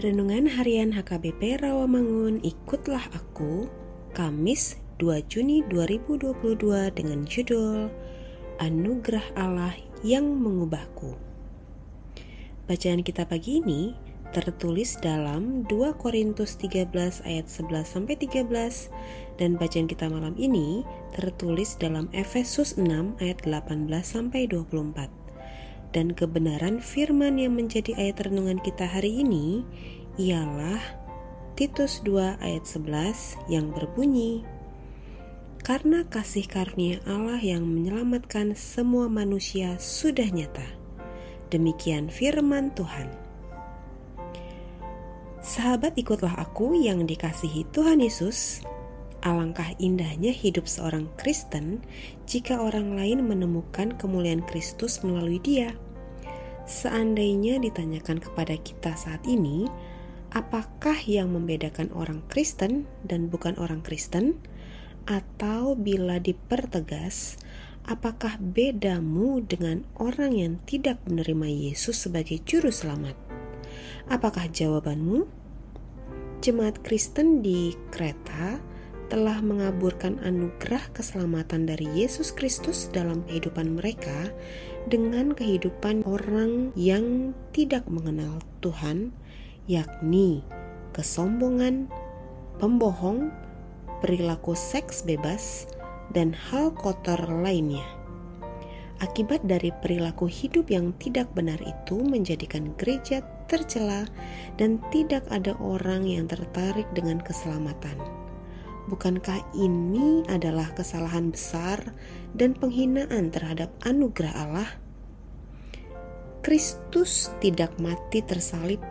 Renungan Harian HKBP Rawamangun Ikutlah Aku Kamis 2 Juni 2022 dengan judul Anugerah Allah yang mengubahku. Bacaan kita pagi ini tertulis dalam 2 Korintus 13 ayat 11 sampai 13 dan bacaan kita malam ini tertulis dalam Efesus 6 ayat 18 sampai 24 dan kebenaran firman yang menjadi ayat renungan kita hari ini ialah Titus 2 ayat 11 yang berbunyi Karena kasih karunia Allah yang menyelamatkan semua manusia sudah nyata. Demikian firman Tuhan. Sahabat ikutlah aku yang dikasihi Tuhan Yesus. Alangkah indahnya hidup seorang Kristen jika orang lain menemukan kemuliaan Kristus melalui dia. Seandainya ditanyakan kepada kita saat ini, apakah yang membedakan orang Kristen dan bukan orang Kristen? Atau bila dipertegas, apakah bedamu dengan orang yang tidak menerima Yesus sebagai juru selamat? Apakah jawabanmu? Jemaat Kristen di Kreta telah mengaburkan anugerah keselamatan dari Yesus Kristus dalam kehidupan mereka dengan kehidupan orang yang tidak mengenal Tuhan, yakni kesombongan, pembohong, perilaku seks bebas, dan hal kotor lainnya. Akibat dari perilaku hidup yang tidak benar itu menjadikan gereja tercela dan tidak ada orang yang tertarik dengan keselamatan. Bukankah ini adalah kesalahan besar dan penghinaan terhadap anugerah Allah? Kristus tidak mati tersalib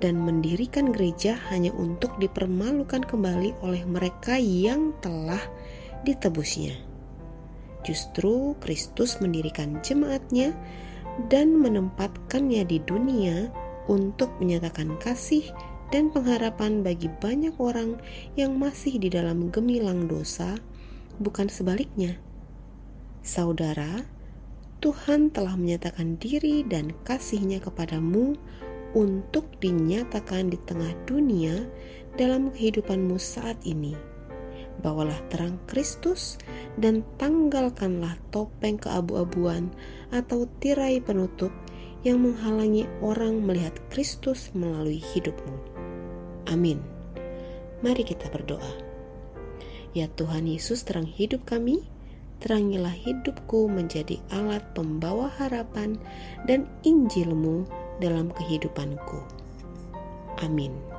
dan mendirikan gereja hanya untuk dipermalukan kembali oleh mereka yang telah ditebusnya. Justru Kristus mendirikan jemaatnya dan menempatkannya di dunia untuk menyatakan kasih dan pengharapan bagi banyak orang yang masih di dalam gemilang dosa, bukan sebaliknya. Saudara, Tuhan telah menyatakan diri dan kasihnya kepadamu untuk dinyatakan di tengah dunia dalam kehidupanmu saat ini. Bawalah terang Kristus dan tanggalkanlah topeng keabu-abuan atau tirai penutup yang menghalangi orang melihat Kristus melalui hidupmu. Amin. Mari kita berdoa. Ya Tuhan Yesus terang hidup kami, terangilah hidupku menjadi alat pembawa harapan dan Injilmu dalam kehidupanku. Amin.